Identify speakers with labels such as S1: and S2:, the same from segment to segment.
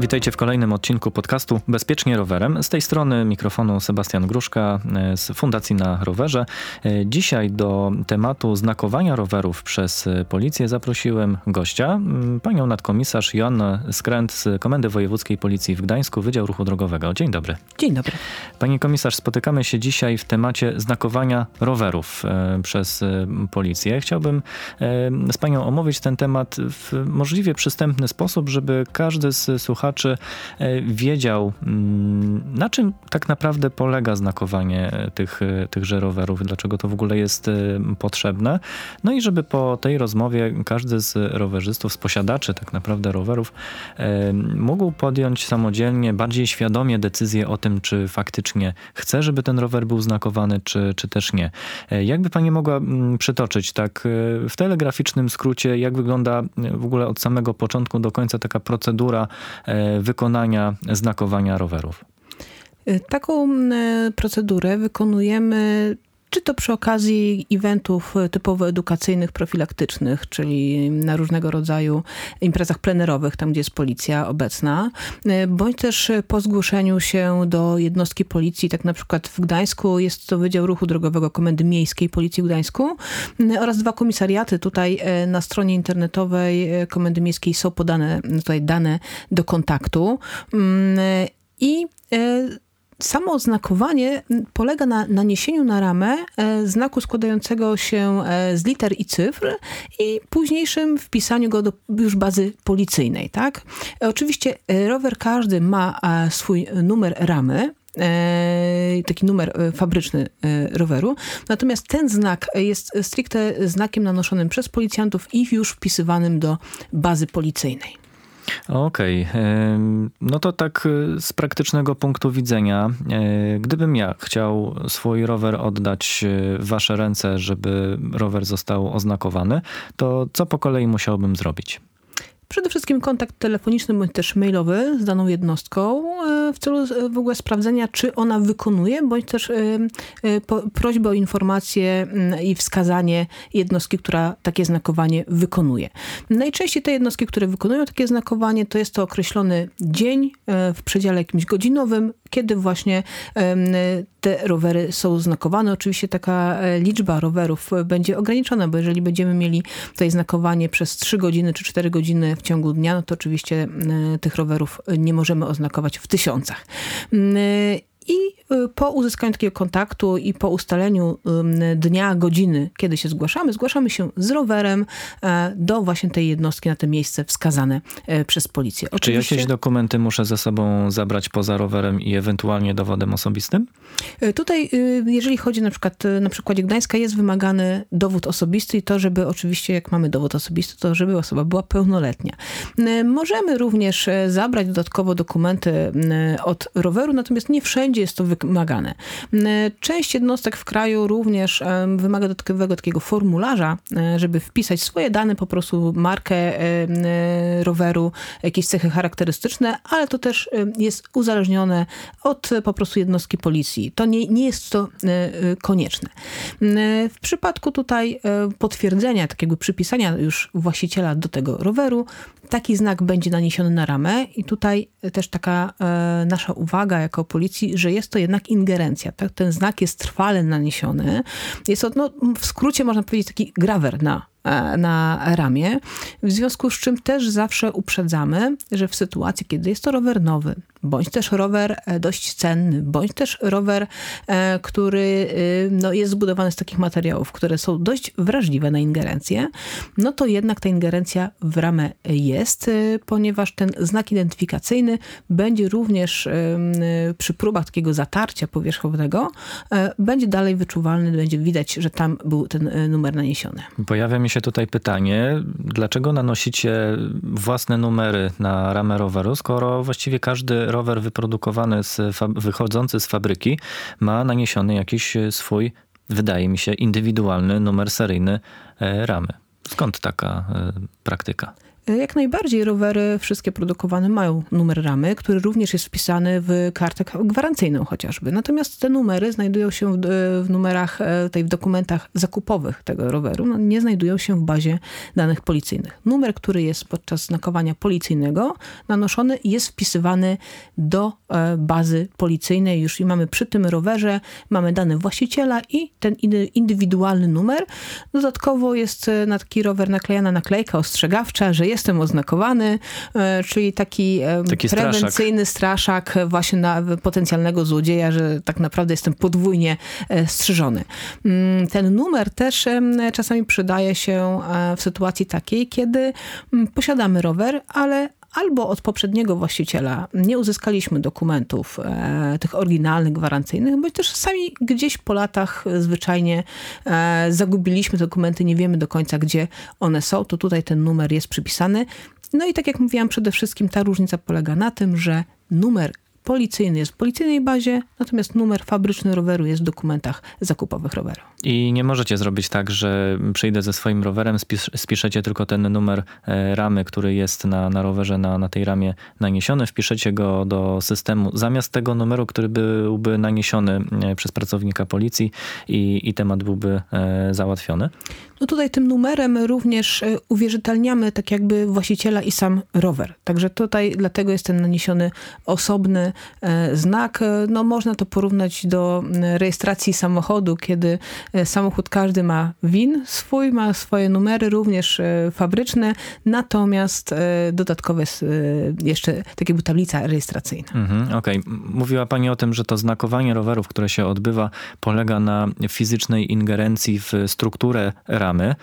S1: Witajcie w kolejnym odcinku podcastu Bezpiecznie Rowerem. Z tej strony mikrofonu Sebastian Gruszka e, z Fundacji na Rowerze. E, dzisiaj do tematu znakowania rowerów przez policję zaprosiłem gościa, panią nadkomisarz Joannę Skręt z Komendy Wojewódzkiej Policji w Gdańsku, Wydział Ruchu Drogowego. Dzień dobry.
S2: Dzień dobry.
S1: Pani komisarz, spotykamy się dzisiaj w temacie znakowania rowerów e, przez policję. Chciałbym z panią omówić ten temat w możliwie przystępny sposób, żeby każdy z słuchaczy słuchaczy e, wiedział, mm, na czym tak naprawdę polega znakowanie tych, tychże rowerów, dlaczego to w ogóle jest e, potrzebne. No i żeby po tej rozmowie każdy z rowerzystów, z posiadaczy tak naprawdę rowerów e, mógł podjąć samodzielnie, bardziej świadomie decyzję o tym, czy faktycznie chce, żeby ten rower był znakowany, czy, czy też nie. Jakby pani mogła mm, przytoczyć tak w telegraficznym skrócie, jak wygląda w ogóle od samego początku do końca taka procedura E, wykonania znakowania rowerów?
S2: E, taką e, procedurę wykonujemy czy to przy okazji eventów typowo edukacyjnych, profilaktycznych, czyli na różnego rodzaju imprezach plenerowych, tam gdzie jest policja obecna, bądź też po zgłoszeniu się do jednostki policji, tak na przykład w Gdańsku jest to Wydział Ruchu Drogowego Komendy Miejskiej Policji w Gdańsku oraz dwa komisariaty. Tutaj e, na stronie internetowej e, Komendy Miejskiej są podane tutaj dane do kontaktu mm, i e, Samo oznakowanie polega na naniesieniu na ramę e, znaku składającego się e, z liter i cyfr i późniejszym wpisaniu go do już bazy policyjnej. Tak? E, oczywiście rower każdy ma swój numer ramy, taki numer fabryczny roweru. Natomiast ten znak jest stricte znakiem nanoszonym przez policjantów i już wpisywanym do bazy policyjnej.
S1: Okej, okay. no to tak y, z praktycznego punktu widzenia, e, gdybym ja chciał swój rower oddać y, w wasze ręce, żeby rower został oznakowany, to co po kolei musiałbym zrobić?
S2: Przede wszystkim kontakt telefoniczny bądź też mailowy z daną jednostką e, w celu e, w ogóle sprawdzenia, czy ona wykonuje, bądź też e, prośbę o informację mm, i wskazanie jednostki, która takie znakowanie wykonuje. Najczęściej te jednostki, które wykonują takie znakowanie, to jest to określony dzień w przedziale jakimś godzinowym, kiedy właśnie te rowery są znakowane. Oczywiście taka liczba rowerów będzie ograniczona, bo jeżeli będziemy mieli tutaj znakowanie przez 3 godziny czy 4 godziny w ciągu dnia, no to oczywiście e, tych rowerów nie możemy oznakować w tysiącach. I y, po uzyskaniu takiego kontaktu i po ustaleniu dnia, godziny, kiedy się zgłaszamy, zgłaszamy się z rowerem e, do właśnie tej jednostki na to miejsce wskazane e, przez policję.
S1: Oczywiście, Czy jakieś dokumenty muszę ze sobą zabrać poza rowerem i ewentualnie dowodem osobistym?
S2: E, tutaj, y, jeżeli chodzi na przykład na przykładzie Gdańska, jest wymagany dowód osobisty i to, żeby oczywiście, jak mamy dowód osobisty, to żeby osoba była pełnoletnia. Możemy również zabrać dodatkowo dokumenty od roweru, natomiast nie wszędzie jest to wymagane. Część jednostek w kraju również wymaga dodatkowego takiego formularza, e, żeby wpisać swoje dane, po prostu markę e, roweru, jakieś cechy charakterystyczne, ale to też jest uzależnione od po prostu jednostki policji. To nie, nie jest to e, konieczne. W przypadku tutaj potwierdzenia, takiego przypisania już właściciela do tego roweru, taki znak będzie naniesiony na ramę i tutaj też taka nasza uwaga jako policji, że jest to jednak ingerencja. Tak? Ten znak jest trwale naniesiony. Jest to, no, w skrócie można powiedzieć, taki grawer na E, na ramię, w związku z czym też zawsze uprzedzamy, że w sytuacji, kiedy jest to rower nowy, bądź też rower e, dość cenny, bądź też rower, e, który no, jest zbudowany z takich materiałów, które są dość wrażliwe na ingerencję, no to jednak ta ingerencja w ramę jest, ponieważ ten znak identyfikacyjny będzie również przy próbach takiego zatarcia powierzchownego, będzie dalej wyczuwalny, będzie widać, że tam był ten numer naniesiony.
S1: Pojawia mi się tutaj pytanie, dlaczego nanosicie własne numery na ramę roweru, skoro właściwie każdy rower wyprodukowany, z, wychodzący z fabryki ma naniesiony jakiś swój, wydaje mi się, indywidualny numer seryjny e, ramy. Skąd taka e, praktyka?
S2: E, jak najbardziej rowery wszystkie produkowane mają numer ramy, który również jest wpisany w kartę gwarancyjną chociażby. Natomiast te numery znajdują się w, w numerach, e, tutaj w dokumentach zakupowych tego roweru, no, nie znajdują się w bazie danych policyjnych. Numer, który jest podczas znakowania policyjnego nanoszony jest wpisywany do e, bazy policyjnej. Już i mamy przy tym rowerze, mamy dane właściciela i ten indywidualny numer. Dodatkowo jest na taki rower naklejana naklejka ostrzegawcza, że jestem oznakowany, e, czyli taki, e, taki prewencyjny straszak. straszak właśnie na potencjalnego złodzieja, że tak naprawdę jestem podwójnie e, strzyżony. Mm, ten numer też czasami przydaje się w sytuacji takiej, kiedy mm, posiadamy rower, ale albo od poprzedniego właściciela nie uzyskaliśmy dokumentów e, tych oryginalnych, gwarancyjnych, bądź też sami gdzieś po latach zwyczajnie e, zagubiliśmy dokumenty, nie wiemy do końca, gdzie one są, to tutaj ten numer jest przypisany. No i tak jak mówiłam, przede wszystkim ta różnica polega na tym, że numer policyjny jest w policyjnej bazie, natomiast numer fabryczny roweru jest w dokumentach zakupowych roweru.
S1: I nie możecie zrobić tak, że przyjdę ze swoim rowerem, spisz, spiszecie tylko ten numer e, ramy, który jest na, na rowerze, na, na tej ramie naniesiony, wpiszecie go do systemu zamiast tego numeru, który byłby naniesiony e, przez pracownika policji i, i temat byłby e, załatwiony.
S2: No tutaj tym numerem również e, uwierzytelniamy tak jakby właściciela i sam rower. Także tutaj dlatego jest ten naniesiony osobny e, znak. E, no można to porównać do rejestracji samochodu, kiedy samochód każdy ma WIN swój, ma swoje numery, również fabryczne, natomiast dodatkowe jest jeszcze tak jakby tablica rejestracyjna.
S1: Mhm, Okej. Okay. Mówiła pani o tym, że to znakowanie rowerów, które się odbywa, polega na fizycznej ingerencji w strukturę ramy E,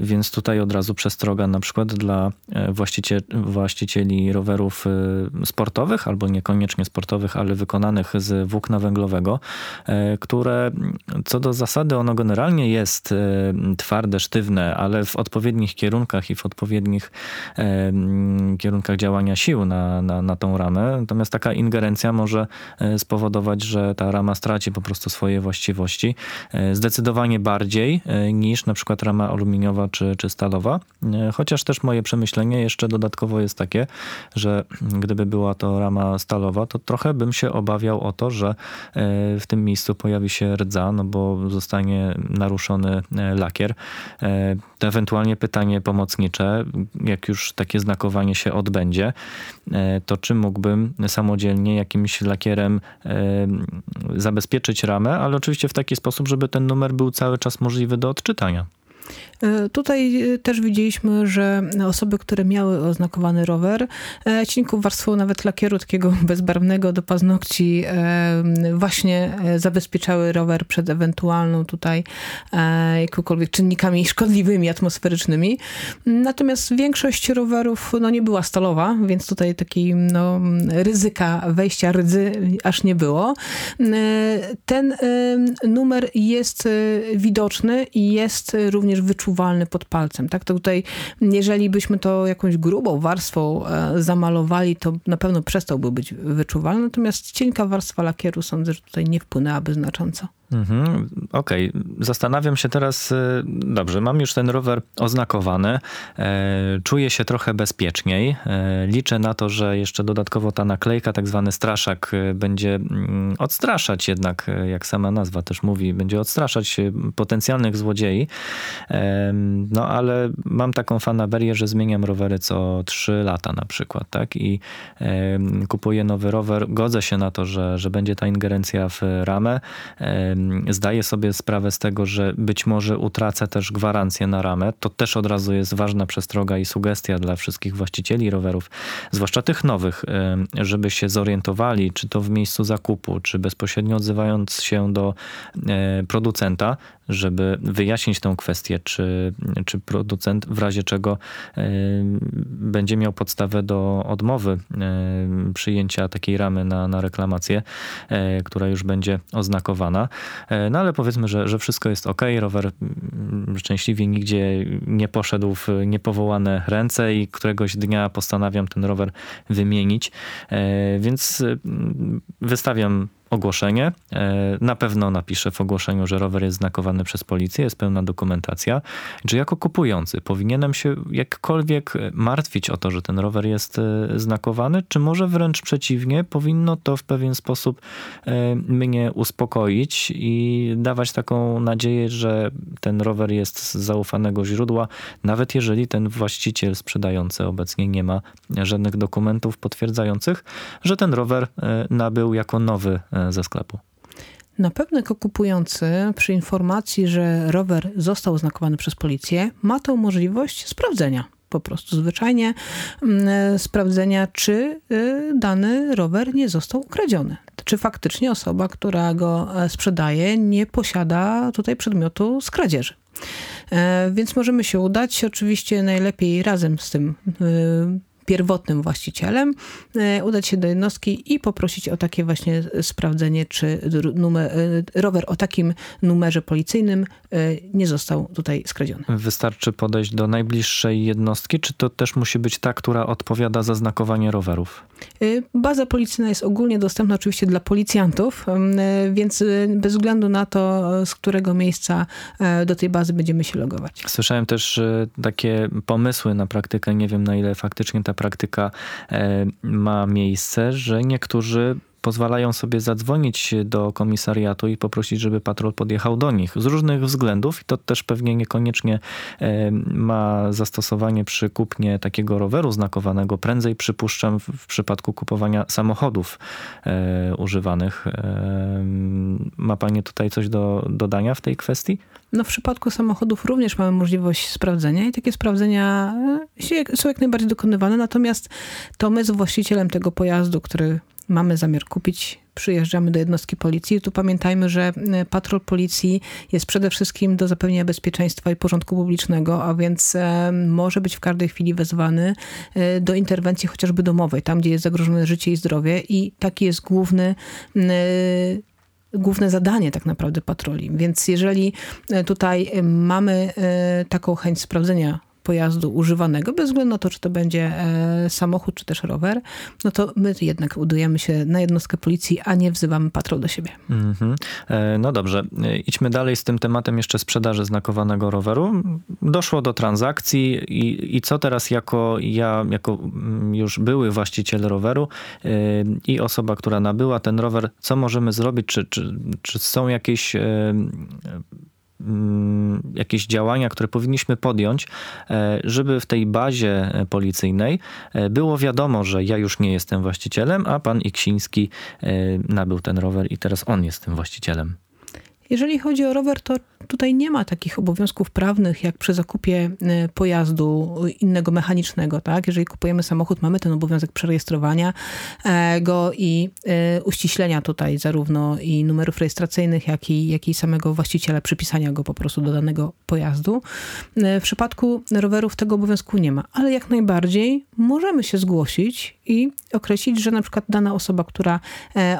S1: więc tutaj od razu przestroga na przykład dla e, właścicieli, właścicieli rowerów e, sportowych albo niekoniecznie sportowych, ale wykonanych z włókna węglowego, które co do zasady ono generalnie jest twarde, sztywne, ale w odpowiednich kierunkach i w odpowiednich kierunkach działania sił na, na, na tą ramę. Natomiast taka ingerencja może spowodować, że ta rama straci po prostu swoje właściwości. Zdecydowanie bardziej niż niż na przykład rama aluminiowa czy, czy stalowa. E, chociaż też moje przemyślenie jeszcze dodatkowo jest takie, że gdyby była to rama stalowa, to trochę bym się obawiał o to, że e, w tym miejscu pojawi się rdza, no bo zostanie naruszony e, lakier. Ewentualnie pytanie pomocnicze, jak już takie znakowanie się odbędzie, to czy mógłbym samodzielnie jakimś lakierem zabezpieczyć ramę, ale oczywiście w taki sposób, żeby ten numer był cały czas możliwy do odczytania pytania.
S2: E, tutaj e, też widzieliśmy, że osoby, które miały oznakowany rower, e, cienką warstwą nawet lakieru takiego bezbarwnego do paznokci właśnie zabezpieczały rower przed ewentualną tutaj jakimikolwiek czynnikami szkodliwymi, atmosferycznymi. Natomiast większość rowerów no, nie była stalowa, więc tutaj takiej no, ryzyka wejścia rdzy aż nie było. Ten numer jest widoczny i jest również wyczuwalny wyczuwalny pod palcem. Tak, to tutaj, jeżeli byśmy to jakąś grubą warstwą e, zamalowali, to na pewno przestałby być wyczuwalny, natomiast cienka warstwa lakieru sądzę, że tutaj nie wpłynęłaby znacząco.
S1: Mhm, Okej, okay. zastanawiam się teraz, y, dobrze, mam już ten rower oznakowany, e, czuję się trochę bezpieczniej, e, liczę na to, że jeszcze dodatkowo ta naklejka, tak zwany straszak, e, będzie mm, odstraszać jednak, jak sama nazwa też mówi, będzie odstraszać potencjalnych złodziei, no ale mam taką fanaberię, że zmieniam rowery co 3 lata na przykład, tak, i kupuję nowy rower, godzę się na to, że, że będzie ta ingerencja w ramę, zdaję sobie sprawę z tego, że być może utracę też gwarancję na ramę. To też od razu jest ważna przestroga i sugestia dla wszystkich właścicieli rowerów, zwłaszcza tych nowych, żeby się zorientowali, czy to w miejscu zakupu, czy bezpośrednio odzywając się do e, producenta, żeby wyjaśnić tę kwestię, czy, czy producent w razie czego e, będzie miał podstawę do odmowy e, przyjęcia takiej ramy na, na reklamację, która już będzie oznakowana. E, no ale powiedzmy, że, że wszystko jest ok. Rower mm, szczęśliwie nigdzie nie poszedł w niepowołane ręce i któregoś dnia postanawiam ten rower wymienić. E, więc wystawiam ogłoszenie. E, na pewno napiszę w ogłoszeniu, że rower jest znakowany przez policję, jest pełna dokumentacja. Czy jako kupujący powinienem się jakkolwiek martwić o to, że ten rower jest e, znakowany, czy może wręcz przeciwnie, powinno to w pewien sposób e, mnie uspokoić i dawać taką nadzieję, że ten rower jest z zaufanego źródła, nawet jeżeli ten właściciel sprzedający obecnie nie ma żadnych dokumentów potwierdzających, że ten rower nabył jako nowy E, ze sklepu.
S2: Na pewno jako kupujący przy informacji, że rower został oznakowany przez policję, ma tą możliwość sprawdzenia po prostu zwyczajnie mm, e, sprawdzenia, czy e, dany rower nie został ukradziony. Czy faktycznie osoba, która go sprzedaje, nie posiada tutaj przedmiotu z kradzieży. Więc możemy się udać, oczywiście najlepiej razem z tym pierwotnym właścicielem, e, udać się do jednostki i poprosić o takie właśnie sprawdzenie, czy numer, e, rower o takim numerze policyjnym nie został tutaj skradziony.
S1: Wystarczy podejść do najbliższej jednostki, czy to też musi być ta, która odpowiada za znakowanie rowerów?
S2: Baza policyjna jest ogólnie dostępna oczywiście dla policjantów, więc bez względu na to, z którego miejsca do tej bazy będziemy się logować.
S1: Słyszałem też takie pomysły na praktykę, nie wiem na ile faktycznie ta praktyka ma miejsce, że niektórzy pozwalają sobie zadzwonić do komisariatu i poprosić, żeby patrol podjechał do nich z różnych względów i to też pewnie niekoniecznie e, ma zastosowanie przy kupnie takiego roweru znakowanego. Prędzej przypuszczam w przypadku kupowania samochodów e, używanych. Ma pani tutaj coś do dodania w tej kwestii?
S2: No w przypadku samochodów również mamy możliwość sprawdzenia i takie sprawdzenia e, są jak najbardziej dokonywane, natomiast to my z właścicielem tego pojazdu, który mamy zamiar kupić, przyjeżdżamy do jednostki policji. Tu pamiętajmy, że e, patrol policji jest przede wszystkim do zapewnienia bezpieczeństwa i porządku publicznego, a więc e, może być w każdej chwili wezwany do interwencji chociażby domowej, tam gdzie jest zagrożone życie i zdrowie i taki jest główny główne zadanie tak naprawdę patroli. Więc jeżeli e, tutaj e, mamy e, taką chęć sprawdzenia pojazdu używanego, bez względu na to, czy to będzie e, samochód, czy też rower, no to my jednak udujemy się na jednostkę policji, a nie wzywamy patrol do siebie. Mm -hmm.
S1: no dobrze, e, idźmy dalej z tym tematem jeszcze sprzedaży znakowanego roweru. Doszło do transakcji i, i co teraz jako ja, jako mm, już były właściciel roweru i osoba, która nabyła ten rower, co możemy zrobić? Czy, czy, czy są jakieś jakieś działania, które powinniśmy podjąć, e, żeby w tej bazie policyjnej e, było wiadomo, że ja już nie jestem właścicielem, a pan Iksiński e, nabył ten rower i teraz on jest tym właścicielem.
S2: Jeżeli chodzi o rower, to tutaj nie ma takich obowiązków prawnych, jak przy zakupie e, pojazdu innego mechanicznego. Tak? Jeżeli kupujemy samochód, mamy ten obowiązek przerejestrowania e, go i e, uściślenia tutaj zarówno i numerów rejestracyjnych, jak i, jak i samego właściciela, przypisania go po prostu do danego pojazdu. W przypadku rowerów tego obowiązku nie ma, ale jak najbardziej możemy się zgłosić i określić, że na przykład dana osoba, która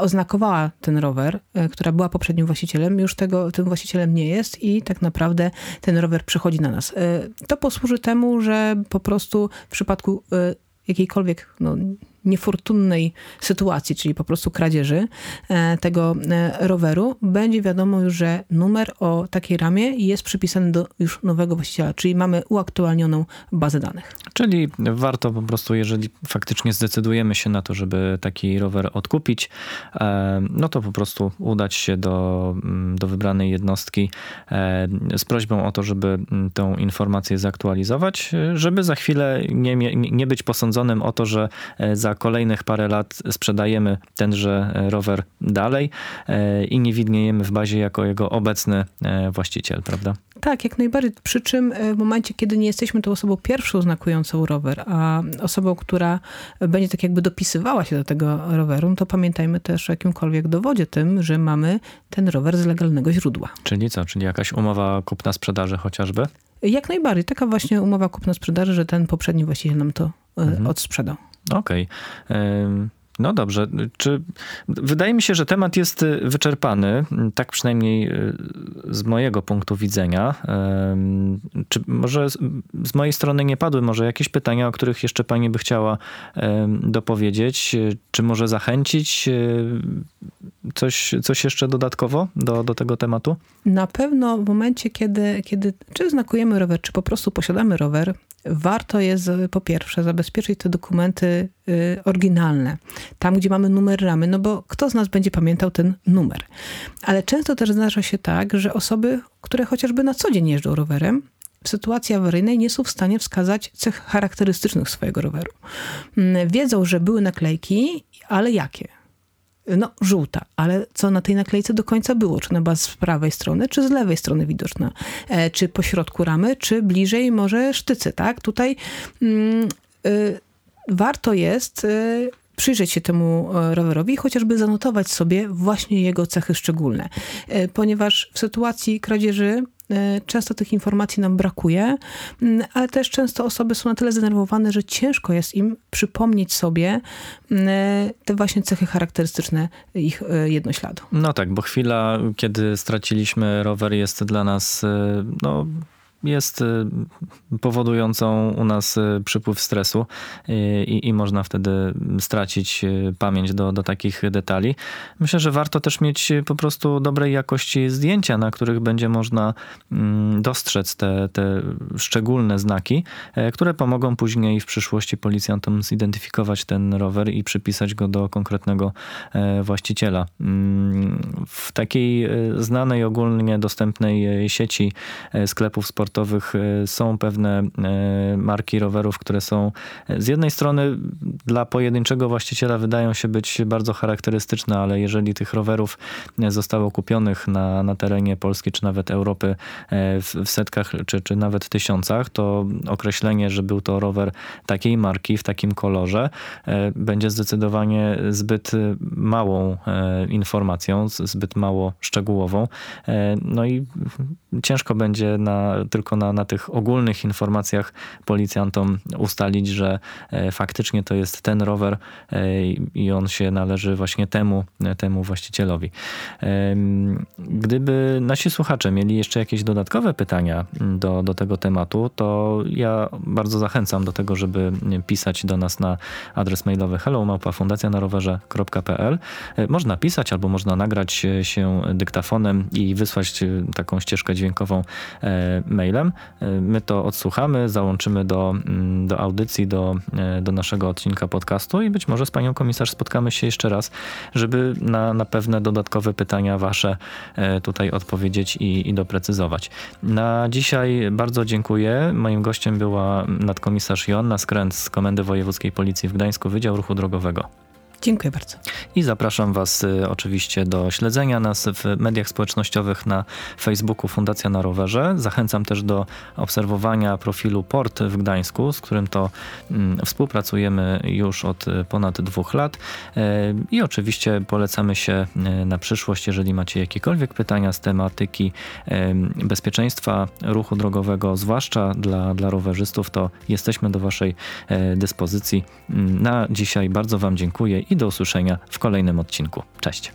S2: oznakowała ten rower, która była poprzednim właścicielem, już tego, tym właścicielem nie jest i tak naprawdę ten rower przychodzi na nas. E, to posłuży temu, że po prostu w przypadku e, jakiejkolwiek no, niefortunnej sytuacji, czyli po prostu kradzieży e, tego e, roweru, będzie wiadomo już, że numer o takiej ramie jest przypisany do już nowego właściciela, czyli mamy uaktualnioną bazę danych.
S1: Czyli warto po prostu, jeżeli faktycznie zdecydujemy się na to, żeby taki rower odkupić, e, no to po prostu udać się do, mm, do wybranej jednostki z prośbą o to, żeby mm, tą informację zaktualizować, żeby za chwilę nie, nie być posądzonym o to, że za kolejnych parę lat sprzedajemy tenże rower dalej e, i nie widniejemy w bazie jako jego obecny e, właściciel, prawda?
S2: Tak, jak najbardziej. Przy czym e, w momencie, kiedy nie jesteśmy tą osobą pierwszą znakującą rower, a osobą, która będzie tak jakby dopisywała się do tego roweru, to pamiętajmy też o jakimkolwiek dowodzie tym, że mamy ten rower z legalnego źródła.
S1: Czyli co? Czyli jakaś umowa kupna-sprzedaży chociażby?
S2: Jak najbardziej. Taka właśnie umowa kupna-sprzedaży, że ten poprzedni właściciel nam to mhm. odsprzedał.
S1: Okej. Okay. No dobrze. Czy wydaje mi się, że temat jest y, wyczerpany, tak przynajmniej y, z mojego punktu widzenia. Czy może z mojej strony nie padły może jakieś pytania, o których jeszcze pani by chciała dopowiedzieć? Czy może zachęcić y, coś, coś jeszcze dodatkowo do, do tego tematu?
S2: Na pewno w momencie, kiedy, kiedy czy znakujemy rower, czy po prostu posiadamy rower, warto jest po pierwsze zabezpieczyć te dokumenty y, oryginalne, tam gdzie mamy numer ramy, no bo kto z nas będzie pamiętał ten numer. Ale często też zdarza się tak, że osoby, które chociażby na co dzień jeżdżą rowerem, w sytuacji awaryjnej nie są w stanie wskazać cech charakterystycznych swojego roweru. Mm, wiedzą, że były naklejki, ale jakie? No, żółta, ale co na tej naklejce do końca było? Czy ona była z prawej strony, czy z lewej strony widoczna? E, czy po środku ramy, czy bliżej może sztycy, tak? Tutaj mm, y, warto jest y, przyjrzeć się temu e, rowerowi i chociażby zanotować sobie właśnie jego cechy szczególne. E, ponieważ w sytuacji kradzieży często tych informacji nam brakuje, mm, ale też często osoby są na tyle zdenerwowane, że ciężko jest im przypomnieć sobie mm, te właśnie cechy charakterystyczne ich e, jednośladu.
S1: No tak, bo chwila, kiedy straciliśmy rower jest dla nas no, jest y, powodującą u nas y, przypływ stresu y, i, i, można wtedy stracić pamięć do, do takich detali. Myślę, że warto też mieć po prostu dobrej jakości zdjęcia, na których będzie można mm, dostrzec te, te szczególne znaki, e, które pomogą później w przyszłości policjantom zidentyfikować ten rower i przypisać go do konkretnego e, właściciela. Mm, w takiej e, znanej, ogólnie dostępnej sieci sklepów sportowych sportowych e, są pewne e, marki rowerów, które są e, z jednej strony dla pojedynczego właściciela wydają się być bardzo charakterystyczne, ale jeżeli tych rowerów zostało kupionych na, na terenie Polski czy nawet Europy w, w setkach czy, czy nawet tysiącach, to określenie, że był to rower takiej marki w takim kolorze będzie zdecydowanie zbyt małą informacją, zbyt mało szczegółową. No i ciężko będzie na tylko tylko na, na tych ogólnych informacjach policjantom ustalić, że e, faktycznie to jest ten rower e, i on się należy właśnie temu, temu właścicielowi. Gdyby nasi słuchacze mieli jeszcze jakieś dodatkowe pytania do, do tego tematu, to ja bardzo zachęcam do tego, żeby pisać do nas na adres mailowy hellomałpa.fundacjanarowerze.pl e, Można pisać albo można nagrać się dyktafonem i wysłać taką ścieżkę dźwiękową maila mailem. E, my to odsłuchamy, załączymy do, mm, do audycji, do, e, do naszego odcinka podcastu i być może z panią komisarz spotkamy się jeszcze raz, żeby na, na pewne dodatkowe pytania wasze e, tutaj odpowiedzieć i, i doprecyzować. Na dzisiaj bardzo dziękuję. Moim gościem była nadkomisarz Joanna Skręt z Komendy Wojewódzkiej Policji w Gdańsku, Wydział Ruchu Drogowego.
S2: Dziękuję bardzo.
S1: I zapraszam Was y, oczywiście do śledzenia nas w mediach społecznościowych na Facebooku Fundacja na Rowerze. Zachęcam też do obserwowania profilu Port w Gdańsku, z którym to mm, współpracujemy już od y, ponad dwóch lat. Y, I oczywiście polecamy się na przyszłość, jeżeli macie jakiekolwiek pytania z tematyki bezpieczeństwa ruchu drogowego, zwłaszcza dla, dla rowerzystów, to jesteśmy do Waszej dyspozycji. Mm, na dzisiaj bardzo Wam dziękuję i do usłyszenia w kolejnym odcinku. Cześć.